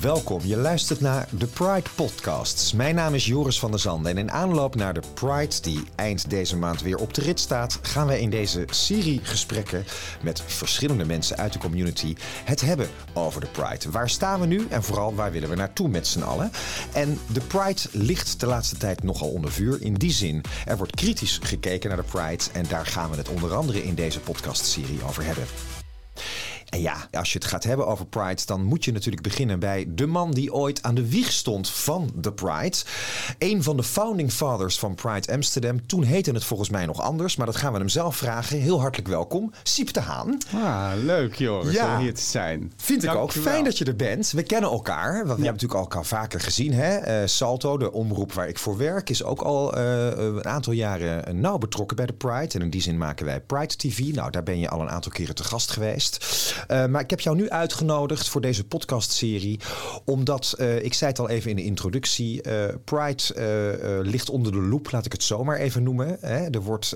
Welkom, je luistert naar de Pride Podcasts. Mijn naam is Joris van der Zanden en in aanloop naar de Pride, die eind deze maand weer op de rit staat, gaan wij in deze serie gesprekken met verschillende mensen uit de community het hebben over de Pride. Waar staan we nu en vooral waar willen we naartoe met z'n allen? En de Pride ligt de laatste tijd nogal onder vuur. In die zin, er wordt kritisch gekeken naar de Pride en daar gaan we het onder andere in deze podcastserie over hebben. En ja, als je het gaat hebben over Pride, dan moet je natuurlijk beginnen bij de man die ooit aan de wieg stond van de Pride. Een van de founding fathers van Pride Amsterdam. Toen heette het volgens mij nog anders, maar dat gaan we hem zelf vragen. Heel hartelijk welkom, Siep de Haan. Ah, leuk joh, ja. om hier te zijn. Vind ik ook. Fijn dat je er bent. We kennen elkaar. We hebben natuurlijk elkaar vaker gezien. Hè? Uh, Salto, de omroep waar ik voor werk, is ook al uh, een aantal jaren nauw betrokken bij de Pride. En in die zin maken wij Pride TV. Nou, daar ben je al een aantal keren te gast geweest. Uh, maar ik heb jou nu uitgenodigd voor deze podcastserie. Omdat, uh, ik zei het al even in de introductie, uh, Pride ligt onder de loep, laat ik het zomaar even noemen. Hè. Er wordt,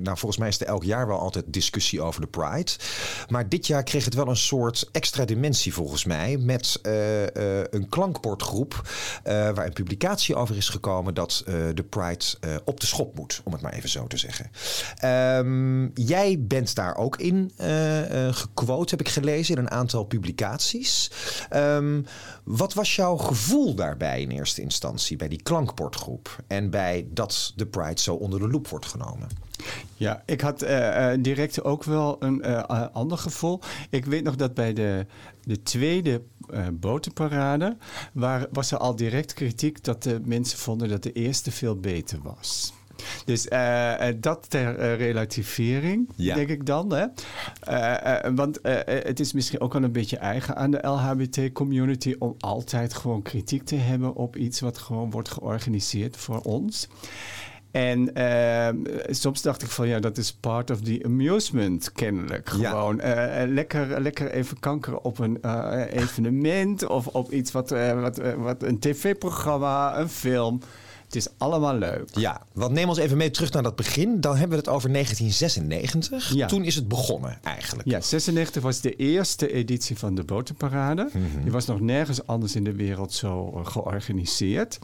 nou volgens mij is er elk jaar wel altijd discussie over de Pride. Maar dit jaar kreeg het wel een soort extra dimensie volgens mij. Met een klankbordgroep waar een publicatie over is gekomen dat de Pride op de schop moet, om het maar even zo te zeggen. Um, jij bent daar ook in gequote, heb ik gelezen in een aantal publicaties. Um, wat was jouw gevoel daarbij in eerste instantie, bij die klankbordgroep en bij dat de Pride zo onder de loep wordt genomen? Ja, ik had uh, direct ook wel een uh, ander gevoel. Ik weet nog dat bij de, de tweede uh, botenparade waar, was er al direct kritiek dat de mensen vonden dat de eerste veel beter was. Dus uh, dat ter uh, relativering, ja. denk ik dan. Hè? Uh, want het is misschien ook wel een beetje eigen aan de LHBT-community om altijd gewoon kritiek te hebben op iets wat gewoon wordt georganiseerd voor ons. En uh, soms dacht ik van ja, dat is part of the amusement kennelijk. Gewoon ja. uh, lekker, lekker even kankeren op een uh, evenement of op iets wat, wat, wat een tv-programma, een film. Het is allemaal leuk. Ja, want neem ons even mee terug naar dat begin. Dan hebben we het over 1996. Ja. Toen is het begonnen eigenlijk. Ja, 96 was de eerste editie van de Botenparade. Mm -hmm. Die was nog nergens anders in de wereld zo georganiseerd.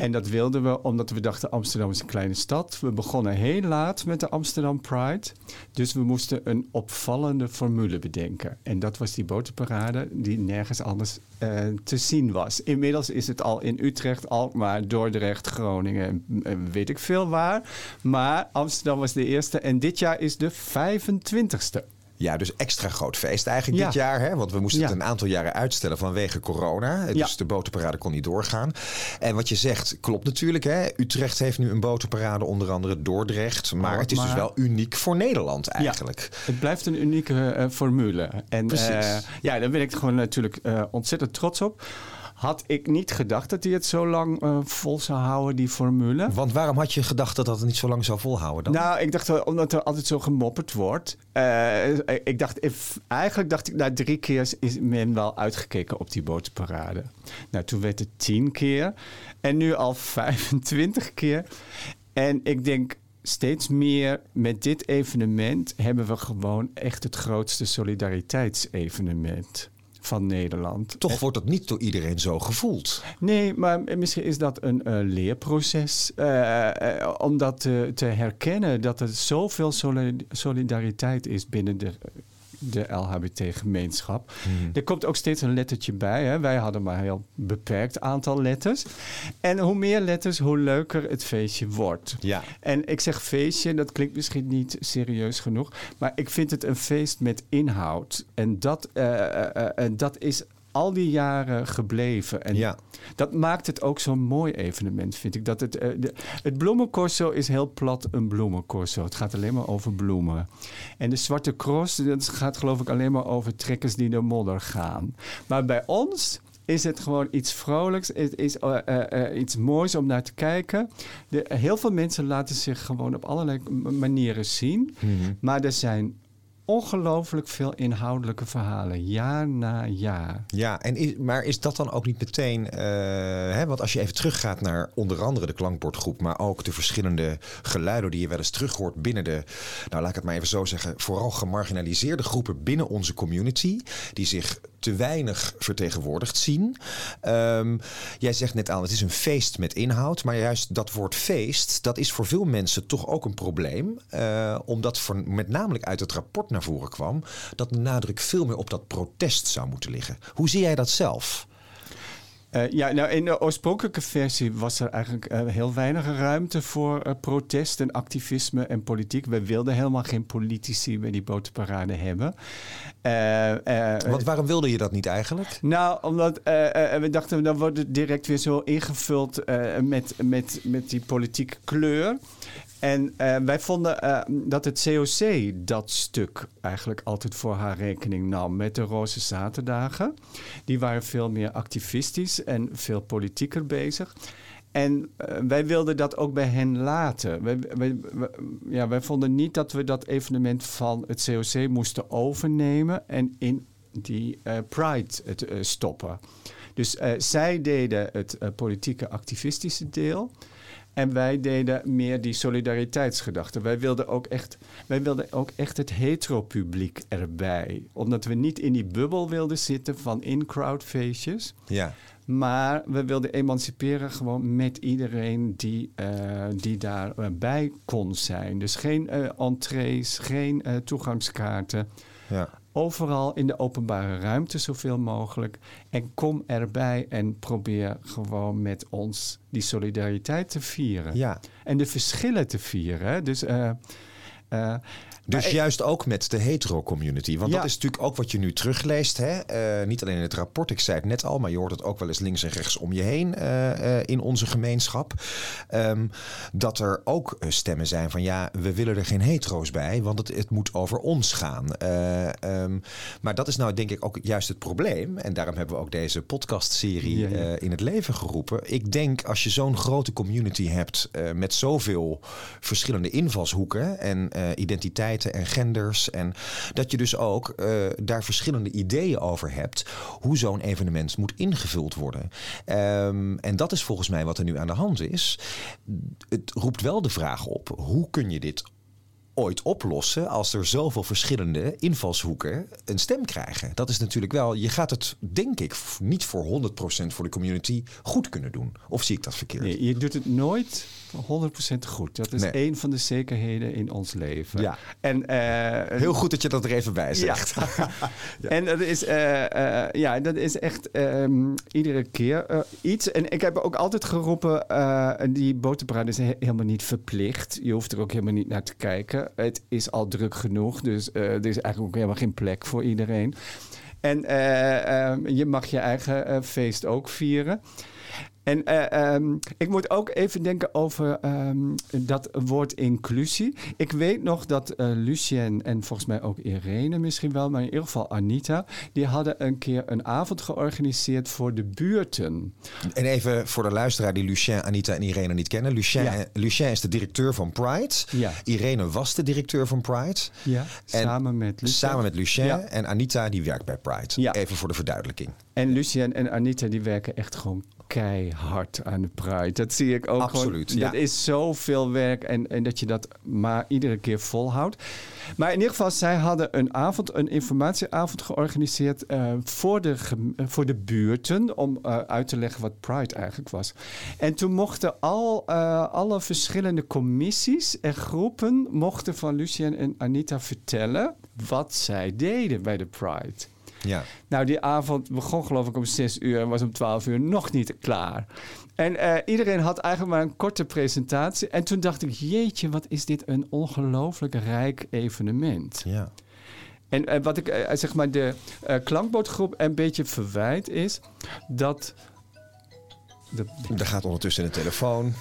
En dat wilden we omdat we dachten Amsterdam is een kleine stad. We begonnen heel laat met de Amsterdam Pride. Dus we moesten een opvallende formule bedenken. En dat was die botenparade die nergens anders uh, te zien was. Inmiddels is het al in Utrecht, Alkmaar, Dordrecht, Groningen, weet ik veel waar. Maar Amsterdam was de eerste en dit jaar is de 25ste. Ja, dus extra groot feest eigenlijk ja. dit jaar. Hè? Want we moesten ja. het een aantal jaren uitstellen vanwege corona. Dus ja. de botenparade kon niet doorgaan. En wat je zegt klopt natuurlijk. Hè? Utrecht heeft nu een botenparade, onder andere Dordrecht. Maar oh, het is maar... dus wel uniek voor Nederland eigenlijk. het blijft een unieke uh, formule. En uh, ja, daar ben ik gewoon natuurlijk uh, ontzettend trots op had ik niet gedacht dat hij het zo lang uh, vol zou houden, die formule. Want waarom had je gedacht dat dat het niet zo lang zou volhouden dan? Nou, ik dacht omdat er altijd zo gemopperd wordt. Uh, ik dacht, if, eigenlijk dacht ik, na drie keer is men wel uitgekeken op die botenparade. Nou, toen werd het tien keer en nu al 25 keer. En ik denk, steeds meer met dit evenement hebben we gewoon echt het grootste solidariteitsevenement van Nederland. Toch wordt het niet door iedereen zo gevoeld. Nee, maar misschien is dat een uh, leerproces. Uh, uh, om dat te, te, herkennen dat er zoveel solidariteit is binnen de de LHBT-gemeenschap. Hmm. Er komt ook steeds een lettertje bij. Hè. Wij hadden maar een heel beperkt aantal letters. En hoe meer letters, hoe leuker het feestje wordt. Ja. En ik zeg feestje, dat klinkt misschien niet serieus genoeg. Maar ik vind het een feest met inhoud. En dat, uh, uh, uh, dat is al die jaren gebleven. En ja. dat maakt het ook zo'n mooi evenement, vind ik. Dat het, uh, de, het bloemencorso is heel plat een bloemencorso. Het gaat alleen maar over bloemen. En de Zwarte Cross, dat gaat geloof ik alleen maar over trekkers die door modder gaan. Maar bij ons is het gewoon iets vrolijks. Het is uh, uh, iets moois om naar te kijken. De, heel veel mensen laten zich gewoon op allerlei manieren zien. Mm -hmm. Maar er zijn ongelooflijk veel inhoudelijke verhalen, jaar na jaar. Ja, en maar is dat dan ook niet meteen... Uh, hè, want als je even teruggaat naar onder andere de klankbordgroep... maar ook de verschillende geluiden die je wel eens terug hoort binnen de... nou, laat ik het maar even zo zeggen... vooral gemarginaliseerde groepen binnen onze community... die zich te weinig vertegenwoordigd zien. Um, jij zegt net aan, het is een feest met inhoud. Maar juist dat woord feest, dat is voor veel mensen toch ook een probleem. Uh, omdat voor, met name uit het rapport naar voren kwam... dat de nadruk veel meer op dat protest zou moeten liggen. Hoe zie jij dat zelf? Uh, ja, nou in de oorspronkelijke versie was er eigenlijk uh, heel weinig ruimte voor uh, protest en activisme en politiek. We wilden helemaal geen politici bij die botenparade hebben. Want waarom wilde je dat niet eigenlijk? Nou, omdat we dachten, dan wordt het direct weer zo ingevuld met, met, met die politieke kleur. En uh, wij vonden uh, dat het COC dat stuk eigenlijk altijd voor haar rekening nam met de Roze Zaterdagen. Die waren veel meer activistisch en veel politieker bezig. En uh, wij wilden dat ook bij hen laten. Wij, wij, ja, wij vonden niet dat we dat evenement van het COC moesten overnemen en in die Pride het, stoppen. Dus zij deden het politieke activistische deel. En wij deden meer die solidariteitsgedachte. Wij wilden ook echt, wij wilden ook echt het hetero-publiek erbij. Omdat we niet in die bubbel wilden zitten van in-crowd feestjes. Ja. Maar we wilden emanciperen gewoon met iedereen die, uh, die daarbij kon zijn. Dus geen uh, entrees, geen uh, toegangskaarten. Ja overal in de openbare ruimte zoveel mogelijk. En kom erbij en probeer gewoon met ons die solidariteit te vieren. Ja. En de verschillen te vieren. Dus uh, dus juist ook met de hetero-community. Want dat is natuurlijk ook wat je nu terugleest. Hè? Uh, niet alleen in het rapport, ik zei het net al, maar je hoort het ook wel eens links en rechts om je heen uh, uh, in onze gemeenschap. Um, dat er ook stemmen zijn van ja, we willen er geen hetero's bij, want het, het moet over ons gaan. Um, maar dat is nou denk ik ook juist het probleem. En daarom hebben we ook deze podcastserie ja, ja. in het leven geroepen. Ik denk als je zo'n grote community hebt met zoveel verschillende invalshoeken en identiteiten en genders. En dat je dus ook uh, daar verschillende ideeën over hebt hoe zo'n evenement moet ingevuld worden. Um, en dat is volgens mij wat er nu aan de hand is. Het roept wel de vraag op: hoe kun je dit ooit oplossen als er zoveel verschillende invalshoeken een stem krijgen. Dat is natuurlijk wel, je gaat het denk ik niet voor 100% voor de community goed kunnen doen. Of zie ik dat verkeerd? Nee, je doet het nooit 100% goed. Dat is nee. een van de zekerheden in ons leven. Ja. En, uh, Heel goed dat je dat er even bij zegt. Ja. ja. En dat is, uh, uh, ja, dat is echt um, iedere keer iets. En ik heb ook altijd geroepen, die boterbrand is he helemaal niet verplicht. Je hoeft er ook helemaal niet naar te kijken. Het is al druk genoeg, dus er is eigenlijk ook helemaal geen plek voor iedereen. En je mag je eigen feest ook vieren. En uh, um, ik moet ook even denken over um, dat woord inclusie. Ik weet nog dat uh, Lucien en volgens mij ook Irene misschien wel, maar in ieder geval Anita, die hadden een keer een avond georganiseerd voor de buurten. En even voor de luisteraar die Lucien, Anita en Irene niet kennen. Lucien, ja. Lucien is de directeur van Pride. Ja. Irene was de directeur van Pride. Ja, en samen met Lucien. Samen met Lucien. Ja. En Anita die werkt bij Pride. Even voor de verduidelijking. En Lucien en Anita die werken echt gewoon keihard aan de Pride. Dat zie ik ook Absoluut, gewoon. ja. Dat is zoveel werk en, en dat je dat maar iedere keer volhoudt. Maar in ieder geval, zij hadden een avond, een informatieavond georganiseerd uh, voor, de, voor de buurten om uh, uit te leggen wat Pride eigenlijk was. En toen mochten al uh, alle verschillende commissies en groepen mochten van Lucien en Anita vertellen wat zij deden bij de Pride. Ja. Nou, die avond begon geloof ik om 6 uur en was om 12 uur nog niet klaar. En uh, iedereen had eigenlijk maar een korte presentatie. En toen dacht ik, jeetje, wat is dit een ongelooflijk rijk evenement. Ja. En uh, wat ik uh, zeg maar de klankbordgroep een beetje verwijt is dat... De... Er gaat ondertussen een telefoon.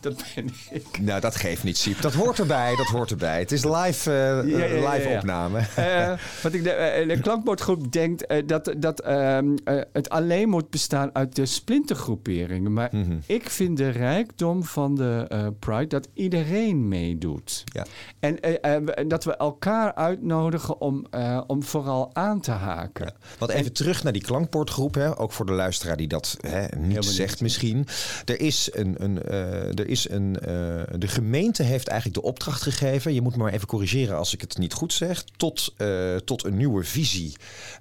dat ben ik. Nou, dat geeft niet, Siep. Dat hoort erbij, dat hoort erbij. Het is live, uh, Ja, ja, ja, live ja. opname. Eh, wat ik de, eh, de klankbordgroep denkt eh, dat, dat ehm, eh, het alleen moet bestaan uit de splintergroeperingen. Maar Mhm. ik vind de rijkdom van de eh, Pride dat iedereen meedoet. Ja. En eh, eh, dat we elkaar uitnodigen om, eh, om vooral aan te haken. Want even terug naar die klankbordgroep, hè, ook voor de luisteraar die dat hè, niet zegt misschien. Er is een, een, eh, er is een eh, de gemeente heeft eigenlijk de opdracht gegeven. Je moet me maar even corrigeren als ik het niet goed zeg. Tot, eh, tot een nieuwe visie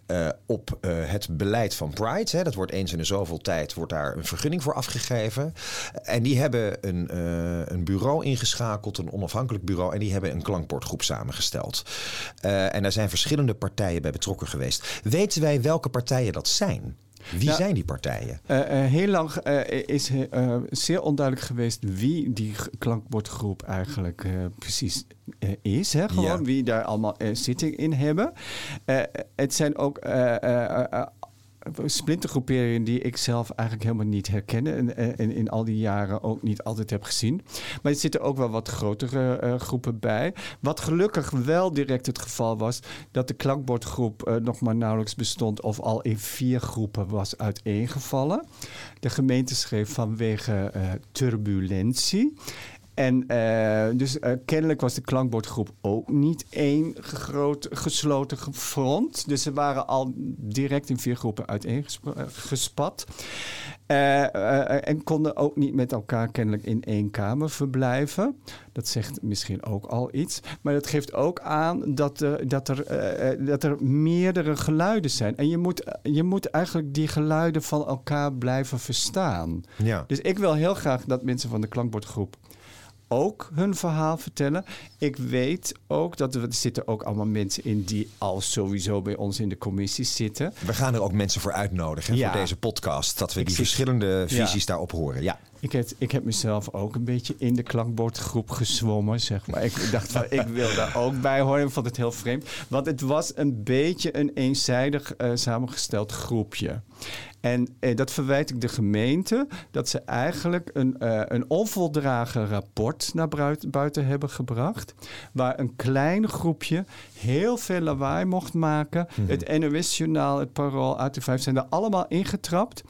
eh, op het beleid van Pride. Hè. Dat wordt eens in de zoveel tijd wordt daar een vergunning voor afgegeven. En die hebben een, een bureau ingeschakeld, een onafhankelijk bureau. En die hebben een klankbordgroep samengesteld. En daar zijn verschillende partijen bij betrokken geweest. Weten wij welke partijen dat zijn? Wie Nou, zijn die partijen? Eh, eh, heel lang eh, is zeer onduidelijk geweest wie die klankbordgroep eigenlijk precies is. Hè? Gewoon Ja. wie daar allemaal zitting in hebben. Het zijn ook splintergroeperingen die ik zelf eigenlijk helemaal niet herken. En, eh, en in al die jaren ook niet altijd heb gezien. Maar er zitten ook wel wat grotere eh, groepen bij. Wat gelukkig wel direct het geval was, dat de klankbordgroep eh, nog maar nauwelijks bestond of al in vier groepen was uiteengevallen. De gemeente schreef vanwege turbulentie. En eh, dus eh, kennelijk was de klankbordgroep ook niet één groot gesloten ge- front. Dus ze waren al direct in vier groepen uiteengespat. en konden ook niet met elkaar kennelijk in één kamer verblijven. Dat zegt misschien ook al iets. Maar dat geeft ook aan dat, er- dat, er, eh, eh, dat er meerdere geluiden zijn. En je moet, je moet eigenlijk die geluiden van elkaar blijven verstaan. Ja. Dus ik wil heel graag dat mensen van de klankbordgroep ook hun verhaal vertellen. Ik weet ook dat er, er zitten ook allemaal mensen in die al sowieso bij ons in de commissie zitten. We gaan er ook mensen voor uitnodigen Ja. voor deze podcast. Dat we Ik die verschillende Ja. visies daarop horen. Ja. Ik heb, ik heb mezelf ook een beetje in de klankbordgroep gezwommen, zeg maar. Ik dacht van, ik wil daar ook bij horen. Ik vond het heel vreemd. Want het was een beetje een eenzijdig eh, samengesteld groepje. En eh, dat verwijt ik de gemeente, dat ze eigenlijk een, eh, een onvoldragen rapport naar buiten, buiten hebben gebracht. Waar een klein groepje heel veel lawaai mocht maken. Het NOS-journaal, het Parool, uit de Vijf zijn er allemaal ingetrapt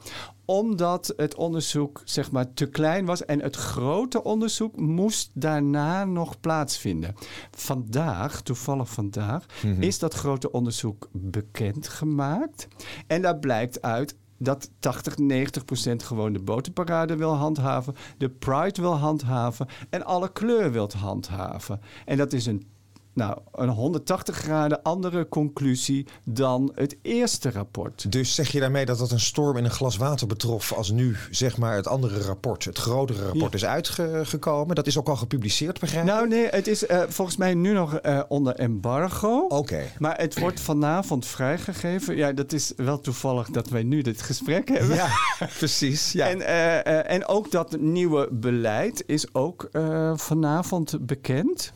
omdat het onderzoek zeg maar te klein was en het grote onderzoek moest daarna nog plaatsvinden. Vandaag, toevallig vandaag, is dat grote onderzoek bekendgemaakt. En daar blijkt uit dat 80, 90 procent gewoon de botenparade wil handhaven, de Pride wil handhaven en alle kleur wil handhaven. En dat is een nou, een 180 graden andere conclusie dan het eerste rapport. Dus zeg je daarmee dat dat een storm in een glas water betrof als nu zeg maar het andere rapport, het grotere rapport Ja. is uitgekomen? Dat is ook al gepubliceerd, begrijp ik? Nou nee, het is eh, volgens mij nu nog eh, onder embargo. Oké. Maar het wordt vanavond vrijgegeven. Ja, dat is wel toevallig dat wij nu dit gesprek hebben. Ja, precies. Ja. En, eh, en ook dat nieuwe beleid is ook vanavond bekend.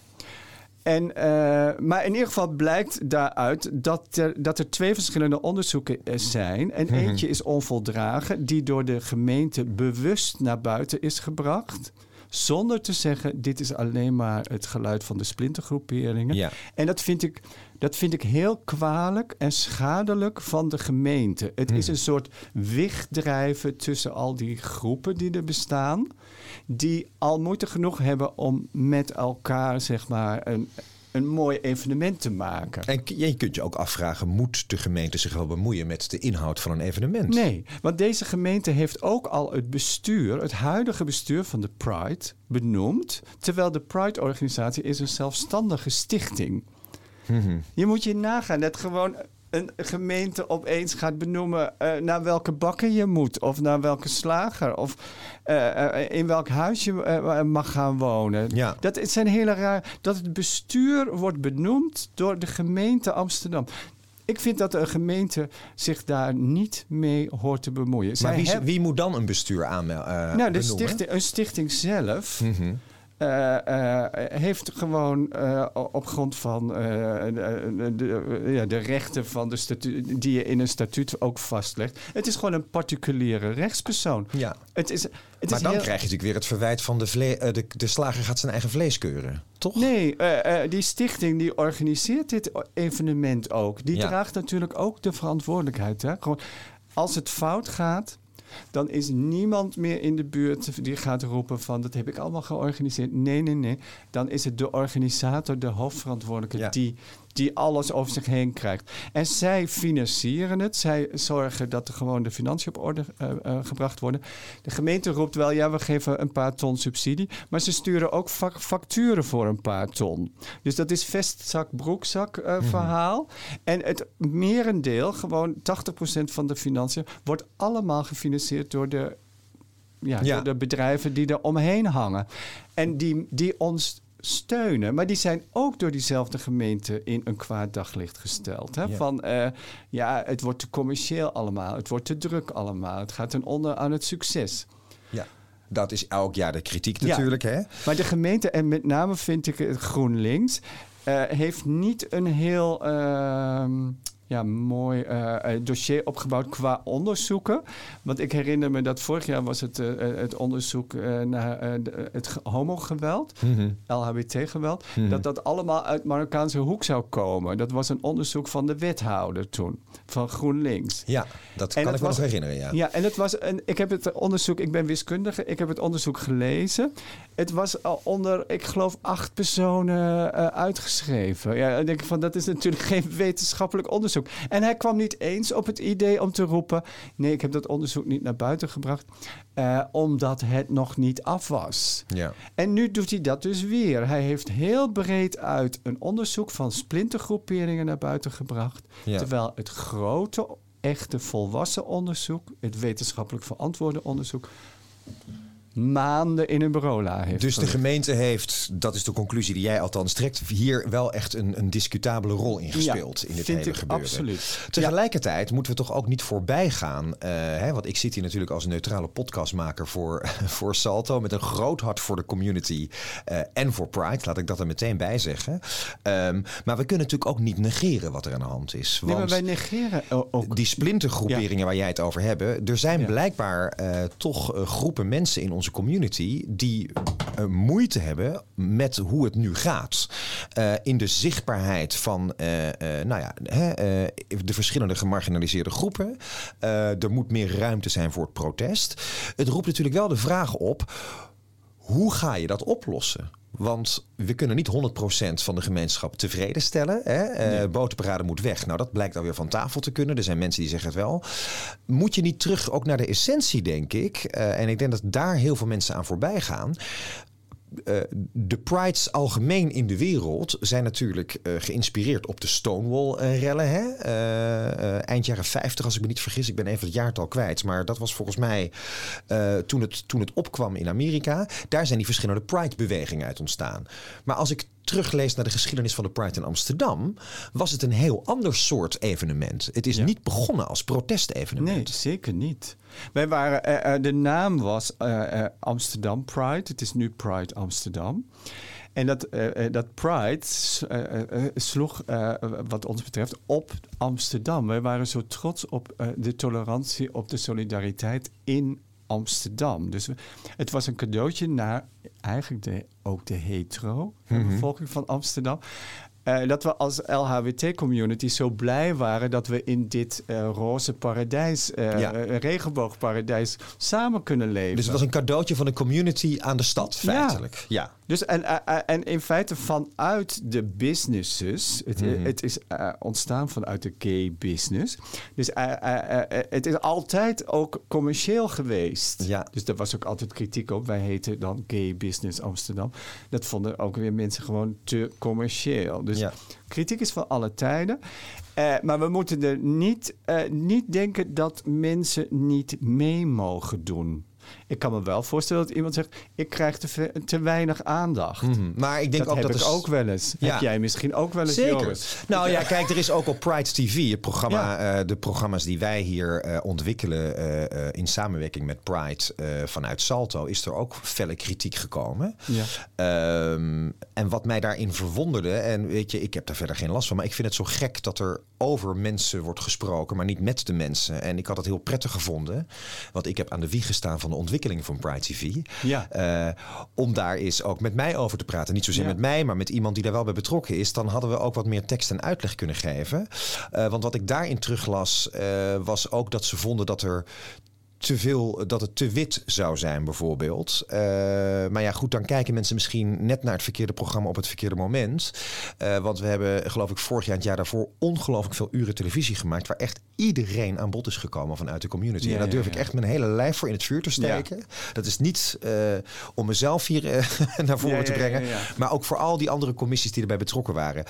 En, eh, maar in ieder geval blijkt daaruit dat er, dat er twee verschillende onderzoeken eh, zijn. En Mhm. eentje is onvoldragen, die door de gemeente bewust naar buiten is gebracht. Zonder te zeggen, dit is alleen maar het geluid van de splintergroeperingen. Ja. En dat vind, ik, dat vind ik heel kwalijk en schadelijk van de gemeente. Het is een soort wegdrijven tussen al die groepen die er bestaan. Die al moeite genoeg hebben om met elkaar zeg maar, een, een mooi evenement te maken. En je kunt je ook afvragen, moet de gemeente zich wel bemoeien met de inhoud van een evenement? Nee, want deze gemeente heeft ook al het bestuur, het huidige bestuur van de Pride, benoemd. Terwijl de Pride-organisatie is een zelfstandige stichting. Mhm. Je moet je nagaan dat gewoon een gemeente opeens gaat benoemen eh, naar welke bakker je moet. Of naar welke slager. Of eh, eh, in welk huis je mag gaan wonen. Ja. Dat het zijn hele raar. Dat het bestuur wordt benoemd door de gemeente Amsterdam. Ik vind dat een gemeente zich daar niet mee hoort te bemoeien. Maar Zij wie, hebben- wie moet dan een bestuur aanmelden? nou, de stichting, een stichting zelf. Mhm. Uh, heeft gewoon uh, op grond van de, de, ja, de, rechten van de statuut, die je in een statuut ook vastlegt. Het is gewoon een particuliere rechtspersoon. Ja. Het is, het maar is dan heel... krijg je natuurlijk weer het verwijt van de, vle de, de slager gaat zijn eigen vlees keuren. Toch? Nee, die stichting die organiseert dit evenement ook. Die Ja. draagt natuurlijk ook de verantwoordelijkheid. Hè? Gewoon, als het fout gaat, dan is niemand meer in de buurt die gaat roepen van dat heb ik allemaal georganiseerd. Nee, nee, nee. Dan is het de organisator, de hoofdverantwoordelijke, Ja. die, die alles over zich heen krijgt. En zij financieren het. Zij zorgen dat er gewoon de financiën op orde eh, eh, gebracht worden. De gemeente roept wel, ja, we geven een paar ton subsidie. Maar ze sturen ook vac- facturen voor een paar ton. Dus dat is vestzak, broekzak eh, verhaal. En het merendeel, gewoon 80% van de financiën, wordt allemaal gefinancierd door de, ja, de bedrijven die er omheen hangen. En die, die ons steunen. Maar die zijn ook door diezelfde gemeente in een kwaad daglicht gesteld. Hè? Ja. Van eh, ja, het wordt te commercieel allemaal. Het wordt te druk allemaal. Het gaat ten onder aan het succes. Ja. Dat is elk jaar de kritiek Ja. natuurlijk. Hè? Maar de gemeente, en met name vind ik het GroenLinks, eh, heeft niet een heel ehm, ja, mooi eh, eh, dossier opgebouwd qua onderzoeken. Want ik herinner me dat vorig jaar was het, eh, het onderzoek naar het ge- homogeweld, Mhm. LHBT-geweld, Mhm. dat dat allemaal uit Marokkaanse hoek zou komen. Dat was een onderzoek van de wethouder toen, van GroenLinks. Ja, dat En kan ik me nog herinneren. Ja. Ja, en het was een, ik heb het onderzoek, ik ben wiskundige, ik heb het onderzoek gelezen. Het was onder, ik geloof, acht personen uitgeschreven. Ja, dan denk ik van, dat is natuurlijk geen wetenschappelijk onderzoek. En hij kwam niet eens op het idee om te roepen, nee, ik heb dat onderzoek niet naar buiten gebracht, eh, omdat het nog niet af was. Ja. En nu doet hij dat dus weer. Hij heeft heel breed uit een onderzoek van splintergroeperingen naar buiten gebracht. Ja. Terwijl het grote, echte volwassen onderzoek, het wetenschappelijk verantwoorde onderzoek, maanden in een bureau la heeft. Dus de gemeente heeft, dat is de conclusie die jij althans trekt, hier wel echt een, een discutabele rol in gespeeld Ja, in dit vind hele ik gebeuren. absoluut. Tegelijkertijd moeten we toch ook niet voorbij gaan. eh, hè, want ik zit hier natuurlijk als neutrale podcastmaker voor, voor Salto. Met een groot hart voor de community eh, en voor Pride. Laat ik dat er meteen bij zeggen. Ehm, maar we kunnen natuurlijk ook niet negeren wat er aan de hand is. Nee, maar wij negeren ook. die splintergroeperingen waar jij het over hebt. Er zijn blijkbaar eh, toch groepen mensen in onze community die eh, moeite hebben met hoe het nu gaat. Eh, in de zichtbaarheid van eh, nou ja, hè, de verschillende gemarginaliseerde groepen. Er moet meer ruimte zijn voor het protest. Het roept natuurlijk wel de vraag op. Hoe ga je dat oplossen? Want we kunnen niet 100% van de gemeenschap tevreden stellen. Hè? Eh, Botenparade moet weg. Nou, dat blijkt alweer van tafel te kunnen. Er zijn mensen die zeggen het wel. Moet je niet terug ook naar de essentie, denk ik. Eh, en ik denk dat daar heel veel mensen aan voorbij gaan. Eh, de prides algemeen in de wereld zijn natuurlijk eh, geïnspireerd op de Stonewall-rellen. hè? Eh, eind jaren 50, als ik me niet vergis. Ik ben even het jaartal kwijt. Maar dat was volgens mij toen, het, toen het opkwam in Amerika. Daar zijn die verschillende Pride-bewegingen uit ontstaan. Maar als ik teruglees naar de geschiedenis van de Pride in Amsterdam... was het een heel ander soort evenement. Het is Ja. niet begonnen als protestevenement. Nee, zeker niet. Wij waren, eh, eh, de naam was eh, Amsterdam Pride. Het is nu Pride Amsterdam. En dat, dat Pride sloeg, wat ons betreft, op Amsterdam. Wij waren zo trots op de tolerantie, op de solidariteit in Amsterdam. Dus het was een cadeautje naar eigenlijk de, ook de hetero bevolking van Amsterdam. Eh, dat we als LHBT-community zo blij waren dat we in dit eh, roze paradijs, eh, Ja. regenboogparadijs, samen kunnen leven. Dus het was een cadeautje van de community aan de stad, Ja. feitelijk. Ja. Dus en, eh, eh, en in feite vanuit de businesses, het, eh, Mhm. het is ontstaan vanuit de gay business. Dus het is altijd ook commercieel geweest. Ja. Dus daar was ook altijd kritiek op. Wij heten dan Gay Business Amsterdam. Dat vonden ook weer mensen gewoon te commercieel. Dus Ja. kritiek is van alle tijden. Maar we moeten er niet, niet denken dat mensen niet mee mogen doen. Ik kan me wel voorstellen dat iemand zegt: ik krijg te, weinig aandacht. Mhm. Maar ik denk dat ook heb dat ik is ook wel eens. Ja. Heb jij misschien ook wel eens, Zeker. Nou ja, kijk, er is ook op Pride TV, het programma, eh, de programma's die wij hier eh, ontwikkelen eh, in samenwerking met Pride vanuit Salto, is er ook felle kritiek gekomen. Ja. Ehm, en wat mij daarin verwonderde, en weet je, ik heb daar verder geen last van, maar ik vind het zo gek dat er over mensen wordt gesproken, maar niet met de mensen. En ik had het heel prettig gevonden, want ik heb aan de wieg gestaan van de ontwikkeling van Pride TV. Ja. Eh, om daar eens ook met mij over te praten. Niet zozeer Ja. met mij, maar met iemand die daar wel bij betrokken is. Dan hadden we ook wat meer tekst en uitleg kunnen geven. Eh, want wat ik daarin teruglas, eh, was ook dat ze vonden dat er te veel, dat het te wit zou zijn, bijvoorbeeld. Eh, maar ja, goed, dan kijken mensen misschien net naar het verkeerde programma op het verkeerde moment. Eh, want we hebben, geloof ik, vorig jaar en het jaar daarvoor ongelooflijk veel uren televisie gemaakt. Waar echt iedereen aan bod is gekomen vanuit de community. Ja, en daar ja, durf ik echt mijn hele lijf voor in het vuur te steken. Dat is niet eh, om mezelf hier naar voren te brengen. Maar ook voor al die andere commissies die erbij betrokken waren.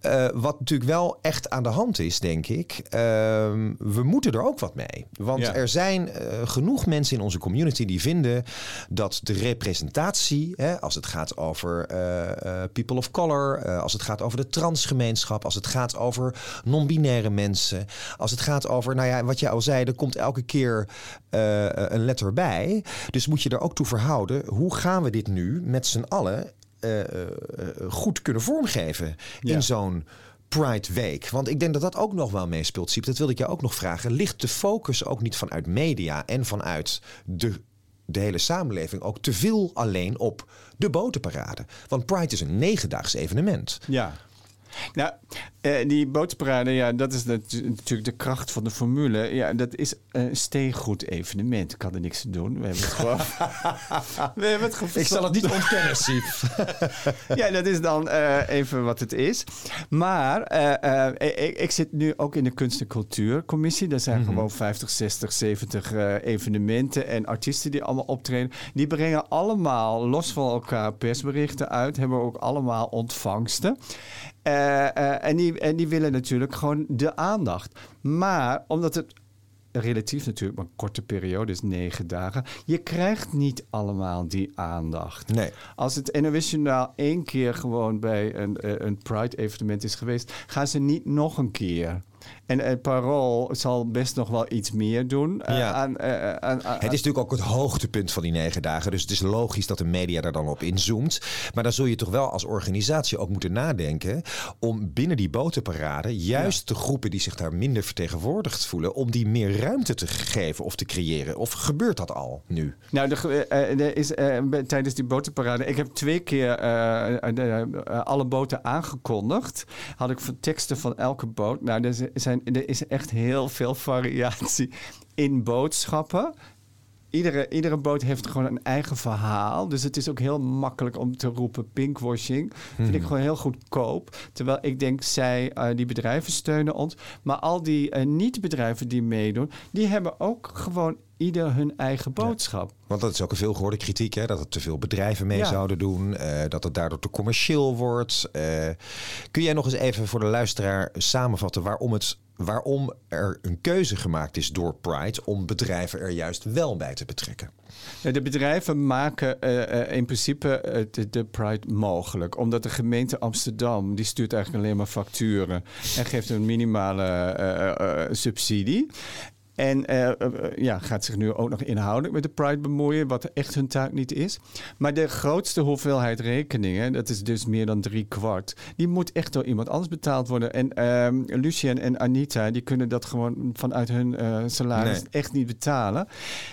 Eh, wat natuurlijk wel echt aan de hand is, denk ik. ehm, we moeten er ook wat mee. Want Ja. er zijn eh, genoeg mensen in onze community die vinden dat de representatie, hè, als het gaat over eh, people of color, als het gaat over de transgemeenschap, als het gaat over non-binaire mensen, als het gaat over, nou ja, wat je al zei, er komt elke keer een letter bij. Dus moet je er ook toe verhouden. Hoe gaan we dit nu met z'n allen eh, eh, eh, goed kunnen vormgeven Ja. in zo'n Pride Week? Want ik denk dat dat ook nog wel meespeelt, Siep. Dat wilde ik jou ook nog vragen. Ligt de focus ook niet vanuit media en vanuit de, de hele samenleving ook te veel alleen op de botenparade? Want Pride is een negendaags evenement. Ja. Nou, eh, die bootparade, ja, dat is natu- natuurlijk de kracht van de formule. Ja, dat is een steengoed evenement. Ik kan er niks aan doen. We hebben het gewoon... we hebben het Ik zal het niet ontkennen, Siep. ja, dat is dan eh, even wat het is. Maar eh, ik, ik zit nu ook in de kunst- en cultuurcommissie. Er zijn gewoon 50, 60, 70 eh, evenementen en artiesten die allemaal optreden. Die brengen allemaal los van elkaar persberichten uit. Hebben ook allemaal ontvangsten. Eh, eh, en, die, en die willen natuurlijk gewoon de aandacht. Maar omdat het relatief natuurlijk maar een korte periode is, negen dagen. Je krijgt niet allemaal die aandacht. Nee. Als het NOS Journaal één keer gewoon bij een, eh, een Pride-evenement is geweest, gaan ze niet nog een keer. En het Parool zal best nog wel iets meer doen. eh, Ja. aan, eh, aan, aan- Het is natuurlijk ook het hoogtepunt van die negen dagen. Dus het is logisch dat de media daar dan op inzoomt. Maar dan zul je toch wel als organisatie ook moeten nadenken... om binnen die botenparade juist de groepen die zich daar minder vertegenwoordigd voelen... om die meer ruimte te geven of te creëren. Of gebeurt dat al nu? Nou, er, eh, is, eh, tijdens die botenparade... Ik heb twee keer eh, eh, alle boten aangekondigd. Had ik teksten van elke boot. Nou, er, zijn, er is echt heel veel variatie in boodschappen. Iedere, iedere boot heeft gewoon een eigen verhaal. Dus het is ook heel makkelijk om te roepen pinkwashing. Vind ik gewoon heel goedkoop. Terwijl ik denk, zij, eh, die bedrijven steunen ons. Maar al die eh, niet-bedrijven die meedoen... die hebben ook gewoon ieder hun eigen boodschap. Want dat is ook een veelgehoorde kritiek, hè? dat er te veel bedrijven mee Ja. zouden doen, eh, dat het daardoor te commercieel wordt. Eh, kun jij nog eens even voor de luisteraar samenvatten waarom, het, waarom er een keuze gemaakt is door Pride om bedrijven er juist wel bij te betrekken? De bedrijven maken eh, in principe eh, de, de Pride mogelijk. Omdat de gemeente Amsterdam, die stuurt eigenlijk alleen maar facturen. En geeft een minimale subsidie. En eh, eh, eh, ja, gaat zich nu ook nog inhoudelijk met de Pride bemoeien, wat echt hun taak niet is. Maar de grootste hoeveelheid rekeningen, dat is dus meer dan drie kwart, die moet echt door iemand anders betaald worden. En ehm Lucien en Anita, die kunnen dat gewoon vanuit hun salaris Nee. echt niet betalen.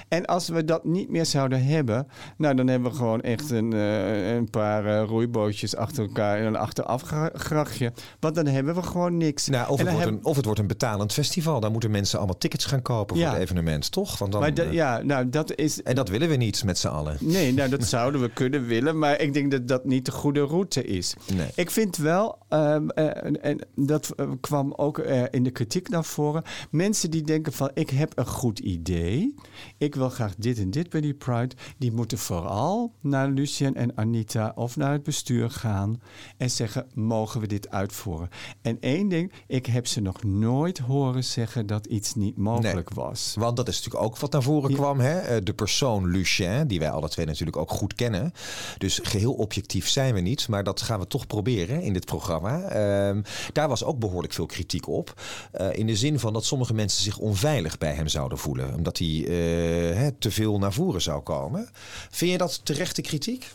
En als we dat niet meer zouden hebben, nou dan hebben we gewoon echt een, een paar roeibootjes achter elkaar en een achterafgrachtje. Want dan hebben we gewoon niks. Nou, of, het wordt een, of het wordt een betalend festival. Dan moeten mensen allemaal tickets gaan kopen Ja. voor het evenement, toch? Want dan, maar dat- eh, ja, nou dat is En dat willen we niet met z'n allen. Nee, nou dat zouden we kunnen willen, maar ik denk dat dat niet de goede route is. Nee. Ik vind wel, ehm, eh, en, en dat eh, kwam ook in de kritiek naar voren, mensen die denken van ik heb een goed idee, ik wil graag dit en dit bij die Pride, die moeten vooral naar Lucien en Anita of naar het bestuur gaan en zeggen, mogen we dit uitvoeren? En één ding, ik heb ze nog nooit horen zeggen dat iets niet mogelijk was. Want dat is natuurlijk ook wat naar voren kwam. Hè? Eh, de persoon Lucien, die wij alle twee natuurlijk ook goed kennen. Dus geheel objectief zijn we niet. Maar dat gaan we toch proberen in dit programma. Ehm, daar was ook behoorlijk veel kritiek op. Uh, in de zin van dat sommige mensen zich onveilig bij hem zouden voelen. Omdat hij uh, te veel naar voren zou komen. Vind je dat terechte kritiek?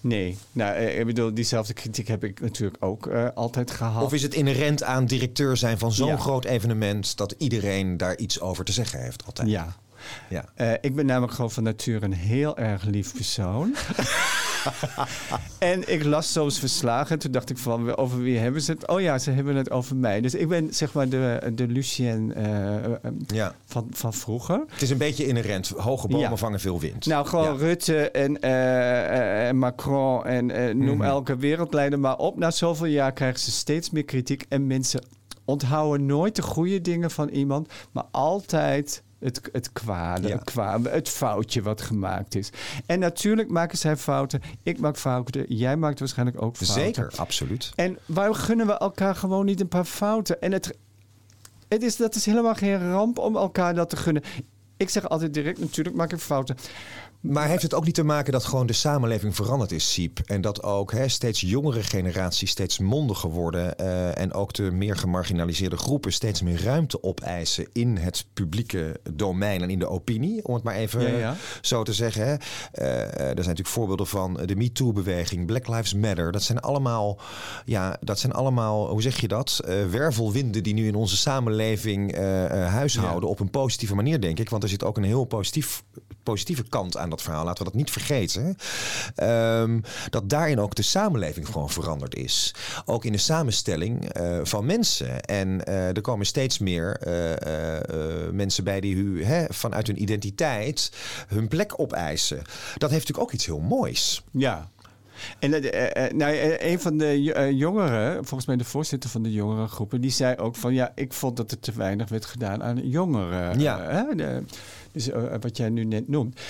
Nee, nou, ik bedoel, diezelfde kritiek heb ik natuurlijk ook uh, altijd gehad. Of is het inherent aan directeur zijn van zo'n ja. groot evenement dat iedereen daar iets over te zeggen heeft altijd? Ja. ja. Uh, ik ben namelijk gewoon van nature een heel erg lief persoon. en ik las soms verslagen. Toen dacht ik van, over wie hebben ze het? Oh ja, ze hebben het over mij. Dus ik ben zeg maar de, de Lucien uh, ja. van, van vroeger. Het is een beetje inherent. Hoge bomen ja. vangen veel wind. Nou, gewoon ja. Rutte en, uh, en Macron en noem mm -hmm. elke wereldleider maar op. Na zoveel jaar krijgen ze steeds meer kritiek. En mensen onthouden nooit de goede dingen van iemand, maar altijd het, het kwade, ja. het, kwade, het foutje wat gemaakt is. En natuurlijk maken zij fouten. Ik maak fouten. Jij maakt waarschijnlijk ook fouten. Zeker, absoluut. En waar gunnen we elkaar gewoon niet een paar fouten? En het, het is, dat is helemaal geen ramp om elkaar dat te gunnen. Ik zeg altijd direct, natuurlijk maak ik fouten. Maar heeft het ook niet te maken dat gewoon de samenleving veranderd is, Siep? En dat ook hè, steeds jongere generaties steeds mondiger worden. Uh, en ook de meer gemarginaliseerde groepen steeds meer ruimte opeisen in het publieke domein en in de opinie. Om het maar even ja, ja. zo te zeggen. Hè. Uh, er zijn natuurlijk voorbeelden van de MeToo-beweging, Black Lives Matter. Dat zijn allemaal, ja, dat zijn allemaal, hoe zeg je dat? Uh, wervelwinden die nu in onze samenleving huishouden. Ja. Op een positieve manier, denk ik. Want er zit ook een heel positief, positieve kant aan dat verhaal. Laten we dat niet vergeten. Um, dat daarin ook de samenleving gewoon veranderd is. Ook in de samenstelling uh, van mensen. En uh, er komen steeds meer uh, mensen bij die hu, hè, vanuit hun identiteit hun plek opeisen. Dat heeft natuurlijk ook iets heel moois. Ja. En uh, uh, nou, een van de jongeren, volgens mij de voorzitter van de jongerengroepen, die zei ook van ja, ik vond dat er te weinig werd gedaan aan jongeren. Ja. De, dus wat jij nu net noemt.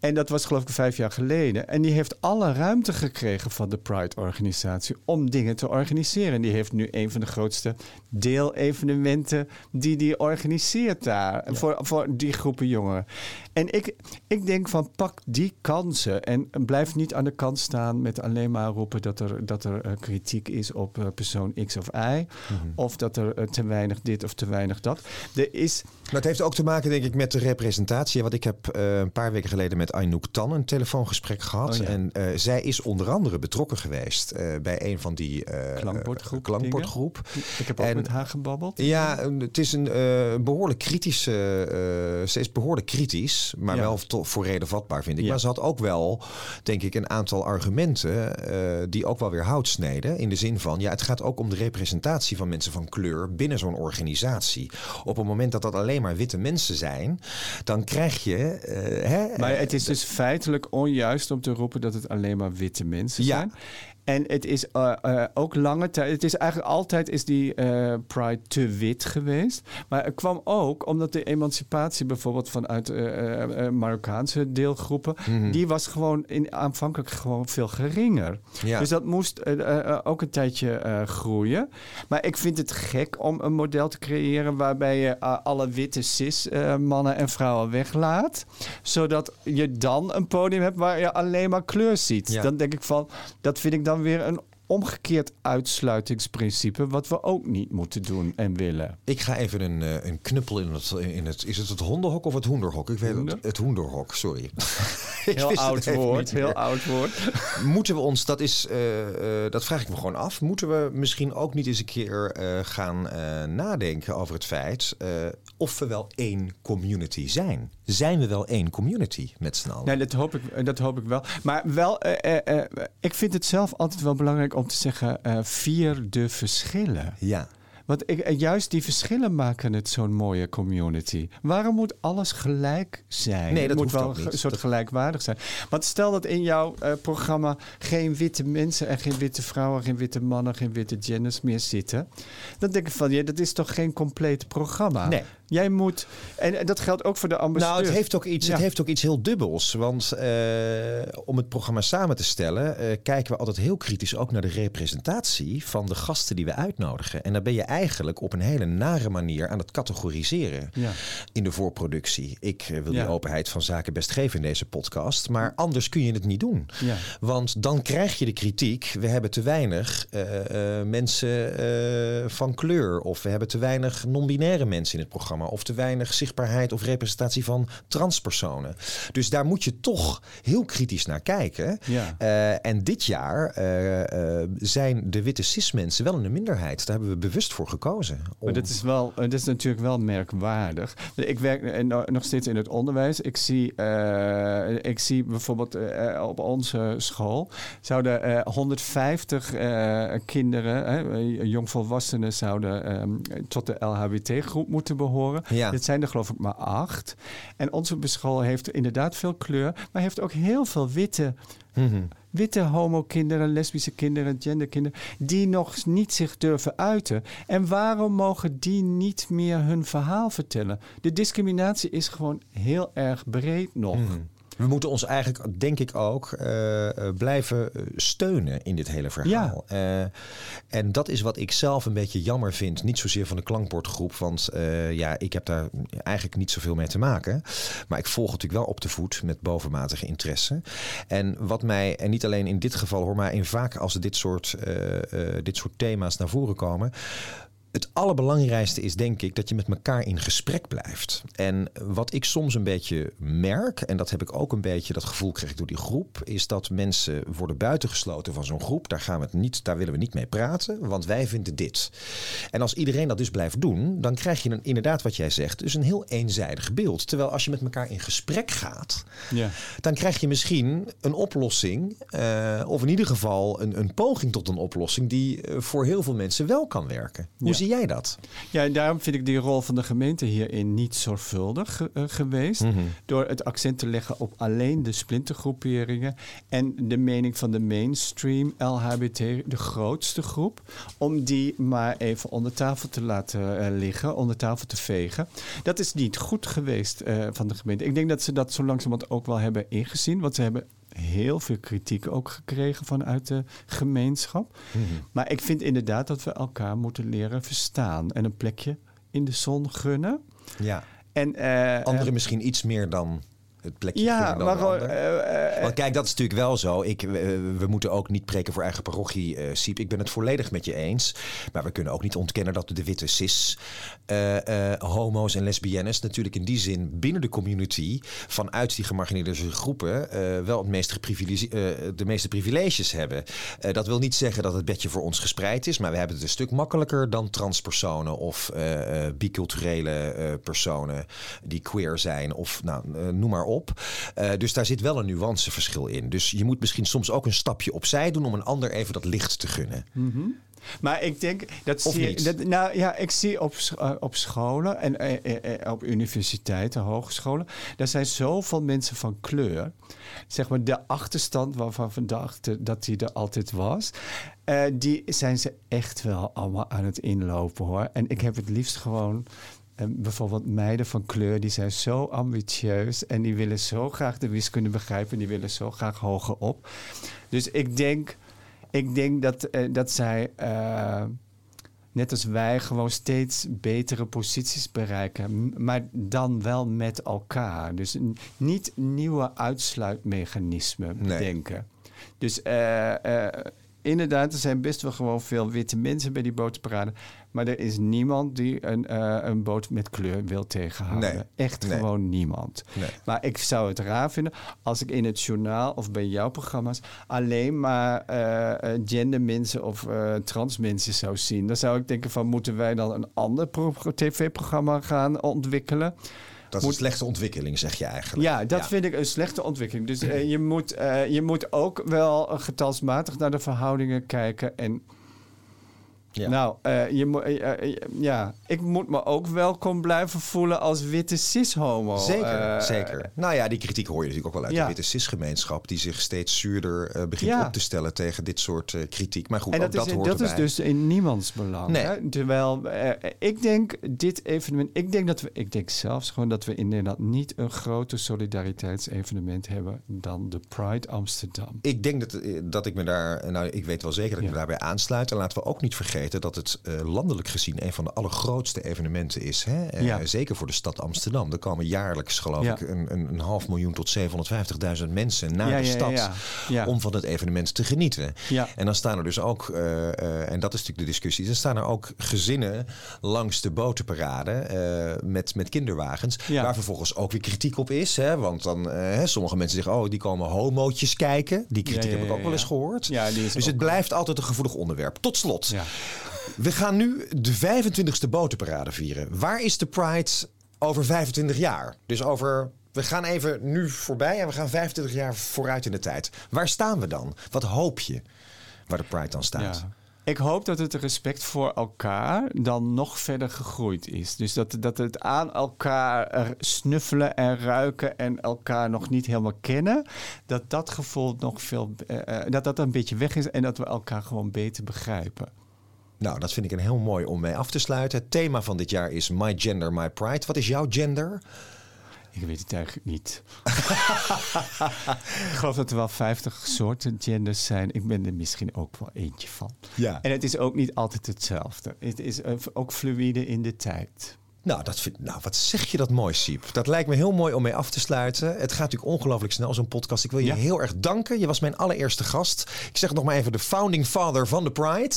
En dat was geloof ik vijf jaar geleden. En die heeft alle ruimte gekregen van de Pride-organisatie om dingen te organiseren. En die heeft nu een van de grootste deelevenementen die die organiseert daar. Ja. Voor, voor die groepen jongeren. En ik, ik denk van pak die kansen en blijf niet aan de kant staan met alleen maar roepen dat er, dat er uh, kritiek is op uh, persoon X of Y. Mm -hmm. Of dat er uh, te weinig dit of te weinig dat. Er is... Maar het heeft ook te maken denk ik met de representatie. Want ik heb een paar weken geleden met Aynouk Tan een telefoongesprek gehad. Oh, ja. En zij is onder andere betrokken geweest bij een van die klankbordgroep. klankbordgroep. Ik heb ook en, met haar gebabbeld. Ja, het is een behoorlijk kritische... ze is behoorlijk kritisch maar ja. wel voor reden vatbaar, vind ik. Ja. Maar ze had ook wel, denk ik, een aantal argumenten uh, die ook wel weer hout sneden. In de zin van, ja, het gaat ook om de representatie van mensen van kleur binnen zo'n organisatie. Op het moment dat dat alleen maar witte mensen zijn, dan krijg je... Uh, hè, maar het is dus feitelijk onjuist om te roepen dat het alleen maar witte mensen ja. En het is uh, uh, ook lange tijd. Het is eigenlijk altijd is die uh, Pride te wit geweest. Maar het kwam ook omdat de emancipatie bijvoorbeeld vanuit Marokkaanse deelgroepen. Mhm. Mm. die was gewoon in, aanvankelijk gewoon veel geringer. Ja. Dus dat moest ook een tijdje groeien. Maar ik vind het gek om een model te creëren waarbij je alle witte cis mannen en vrouwen weglaat. Zodat je dan een podium hebt waar je alleen maar kleur ziet. Ja. Dan denk ik van, dat vind ik dan weer een omgekeerd uitsluitingsprincipe, wat we ook niet moeten doen en willen. Ik ga even een, uh, een knuppel in het, in het. Is het het hondenhok of het hoenderhok? Ik weet Hoender? het. Het hoenderhok, sorry. heel oud woord, heel oud woord. Moeten we ons, dat is, uh, uh, dat vraag ik me gewoon af. Moeten we misschien ook niet eens een keer gaan nadenken over het feit of we wel één community zijn? Zijn we wel één community met z'n allen? Nee, dat hoop ik, dat hoop ik wel. Maar wel, ik vind het zelf altijd wel belangrijk om te zeggen, vier de verschillen. Ja. Want ik, juist die verschillen maken het zo'n mooie community. Waarom moet alles gelijk zijn? Nee, dat moet wel een soort Dat- gelijkwaardig zijn. Want stel dat in jouw eh, programma geen witte mensen en geen witte vrouwen, geen witte mannen, geen witte genders meer zitten. Dan denk ik van, ja, dat is toch geen compleet programma? Nee. Jij moet, en, dat geldt ook voor de ambassadeur. Nou, het heeft ook iets, het heeft ook iets heel dubbels. Want uh, om het programma samen te stellen, uh, kijken we altijd heel kritisch ook naar de representatie van de gasten die we uitnodigen. En dan ben je eigenlijk op een hele nare manier aan het categoriseren ja. in de voorproductie. Ik uh, wil ja. die openheid van zaken best geven in deze podcast, maar anders kun je het niet doen. Ja. Want dan krijg je de kritiek: we hebben te weinig mensen van kleur, of we hebben te weinig non-binaire mensen in het programma of te weinig zichtbaarheid of representatie van transpersonen. Dus daar moet je toch heel kritisch naar kijken. Ja. Uh, en dit jaar uh, uh, zijn de witte cis-mensen wel in de minderheid. Daar hebben we bewust voor gekozen. Om... Maar dat is, wel, dat is natuurlijk wel merkwaardig. Ik werk nog steeds in het onderwijs. Ik zie, ik zie bijvoorbeeld op onze school zouden 150 kinderen, jongvolwassenen, zouden um, tot de LHBT-groep moeten behoren. Ja. Dit zijn er geloof ik maar acht. En onze school heeft inderdaad veel kleur, maar heeft ook heel veel witte... Mm Witte homo-kinderen, lesbische kinderen, genderkinderen, die nog niet zich durven uiten. En waarom mogen die niet meer hun verhaal vertellen? De discriminatie is gewoon heel erg breed nog. Mhm. We moeten ons eigenlijk, denk ik ook, uh, blijven eh, steunen in dit hele verhaal. Ja. Uh, en dat is wat ik zelf een beetje jammer vind. Niet zozeer van de klankbordgroep, want uh, ja, ik heb daar eigenlijk niet zoveel mee te maken. Maar ik volg natuurlijk wel op de voet met bovenmatige interesse. En wat mij, en niet alleen in dit geval hoor, maar in vaak als dit soort, dit soort thema's naar voren komen het allerbelangrijkste is denk ik dat je met elkaar in gesprek blijft. En wat ik soms een beetje merk, en dat heb ik ook een beetje, dat gevoel ik door die groep, is dat mensen worden buitengesloten van zo'n groep. Daar gaan we het niet, daar willen we niet mee praten, want wij vinden dit. En als iedereen dat dus blijft doen, dan krijg je een, inderdaad wat jij zegt, dus een heel eenzijdig beeld. Terwijl als je met elkaar in gesprek gaat, ja. dan krijg je misschien een oplossing, uh, of in ieder geval een, een poging tot een oplossing die uh, voor heel veel mensen wel kan werken. Hoe zie jij dat? Ja, en daarom vind ik die rol van de gemeente hierin niet zorgvuldig uh, geweest. Mm -hmm. Door het accent te leggen op alleen de splintergroeperingen en de mening van de mainstream LHBT, de grootste groep, om die maar even onder tafel te laten uh, liggen, onder tafel te vegen. Dat is niet goed geweest uh, van de gemeente. Ik denk dat ze dat zo langzamerhand ook wel hebben ingezien, want ze hebben heel veel kritiek ook gekregen vanuit de gemeenschap. Mhm. Maar ik vind inderdaad dat we elkaar moeten leren verstaan en een plekje in de zon gunnen. Ja. En, uh, Anderen misschien iets meer dan het plekje ja, maar uh, uh, Want kijk, dat is natuurlijk wel zo. Ik, we moeten ook niet preken voor eigen parochie, Siep. Ik ben het volledig met je eens. Maar we kunnen ook niet ontkennen dat de witte cis, homo's en lesbiennes natuurlijk in die zin binnen de community vanuit die gemarginaliseerde groepen wel het meest de meeste privileges hebben. dat wil niet zeggen dat het bedje voor ons gespreid is, maar we hebben het een stuk makkelijker dan transpersonen of biculturele personen die queer zijn of nou, noem maar op op. Uh, dus daar zit wel een nuanceverschil in. Dus je moet misschien soms ook een stapje opzij doen om een ander even dat licht te gunnen. Mm -hmm. Maar ik denk dat of zie, dat, nou ja, ik zie op, uh, op scholen en uh, op universiteiten, hogescholen, daar zijn zoveel mensen van kleur. Zeg maar de achterstand waarvan we dachten dat die er altijd was. die zijn ze echt wel allemaal aan het inlopen hoor. En ik heb het liefst gewoon en bijvoorbeeld meiden van kleur, die zijn zo ambitieus en die willen zo graag de wiskunde begrijpen, die willen zo graag hoger op. Dus ik denk, ik denk dat, uh, dat zij, uh, net als wij, gewoon steeds betere posities bereiken, maar dan wel met elkaar. Dus niet nieuwe uitsluitmechanismen bedenken. Nee. Dus uh, inderdaad, er zijn best wel gewoon veel witte mensen bij die botenparade. Maar er is niemand die een, uh, een boot met kleur wil tegenhouden. Nee. Echt gewoon niemand. Nee. Maar ik zou het raar vinden als ik in het journaal of bij jouw programma's alleen maar uh, gendermensen of uh, transmensen zou zien. Dan zou ik denken van moeten wij dan een ander tv-programma gaan ontwikkelen? Dat is een slechte ontwikkeling, zeg je eigenlijk. Ja, dat vind ik een slechte ontwikkeling. Dus uh, je, moet, uh, je moet ook wel getalsmatig naar de verhoudingen kijken. En Ja. Nou, uh, je, uh, ja, ik moet me ook welkom blijven voelen als witte cis-homo. Zeker, zeker. Nou ja, die kritiek hoor je natuurlijk ook wel uit de witte cis-gemeenschap... die zich steeds zuurder begint op te stellen tegen dit soort kritiek. Maar goed, en dat, ook is, dat hoort dat is dus in niemands belang. Nee. Hè? Terwijl, ik denk dit evenement... Ik denk, dat we, ik denk zelfs gewoon dat we in Nederland niet een groter solidariteitsevenement hebben... dan de Pride Amsterdam. Ik denk dat, dat ik me daar... Nou, ik weet wel zeker dat ik me daarbij aansluit. En laten we ook niet vergeten dat het uh, landelijk gezien een van de allergrootste evenementen is. Hè? Uh, ja. Zeker voor de stad Amsterdam. Er komen jaarlijks, geloof ja. ik, een, een, een, half miljoen tot 750.000 mensen naar ja, de stad om van het evenement te genieten. En dan staan er dus ook, uh, en dat is natuurlijk de discussie, dan staan er ook gezinnen langs de botenparade met, met kinderwagens, waar vervolgens ook weer kritiek op is. Hè? Want dan sommige mensen zeggen, oh, die komen homootjes kijken. Die kritiek heb ik ook wel eens gehoord. dus het blijft altijd een gevoelig onderwerp. Tot slot. We gaan nu de 25e botenparade vieren. Waar is de Pride over 25 jaar? Dus over we gaan even nu voorbij en we gaan 25 jaar vooruit in de tijd. Waar staan we dan? Wat hoop je waar de Pride dan staat? Ik hoop dat het respect voor elkaar dan nog verder gegroeid is. Dus dat, dat het aan elkaar snuffelen en ruiken en elkaar nog niet helemaal kennen, dat dat gevoel nog veel, uh, dat dat een beetje weg is en dat we elkaar gewoon beter begrijpen. Nou, dat vind ik een heel mooi om mee af te sluiten. Het thema van dit jaar is My Gender, My Pride. Wat is jouw gender? Ik weet het eigenlijk niet. ik geloof dat er wel 50 soorten genders zijn. Ik ben er misschien ook wel eentje van. Ja. En het is ook niet altijd hetzelfde. Het is ook fluïde in de tijd. Nou, dat vind, nou, wat zeg je dat mooi, Siep. Dat lijkt me heel mooi om mee af te sluiten. Het gaat natuurlijk ongelooflijk snel, zo'n podcast. Ik wil je heel erg danken. Je was mijn allereerste gast. Ik zeg nog maar even de founding father van de Pride.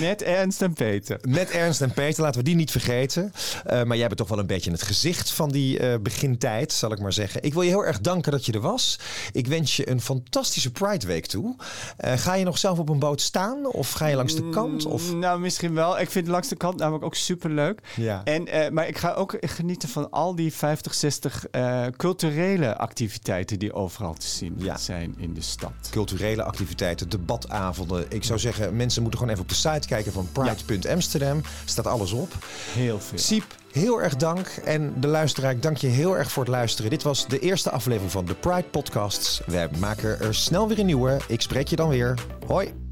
Met Ernst en Peter. Met Ernst en Peter, laten we die niet vergeten. Uh, maar jij bent toch wel een beetje het gezicht van die uh, begintijd, zal ik maar zeggen. Ik wil je heel erg danken dat je er was. Ik wens je een fantastische Pride Week toe. Uh, ga je nog zelf op een boot staan? Of ga je langs de kant? Of? Mm, nou, misschien wel. Ik vind langs de kant namelijk ook super leuk. Ja. En, maar maar ik ga ook genieten van al die 50, 60 uh, culturele activiteiten die overal te zien ja. zijn in de stad. Culturele activiteiten, debatavonden. Ik zou zeggen, mensen moeten gewoon even op de site kijken van Pride.amsterdam. Ja. Staat alles op. Heel veel. Siep, heel erg dank. En de luisteraar, ik dank je heel erg voor het luisteren. Dit was de eerste aflevering van de Pride Podcasts. We maken er snel weer een nieuwe. Ik spreek je dan weer. Hoi.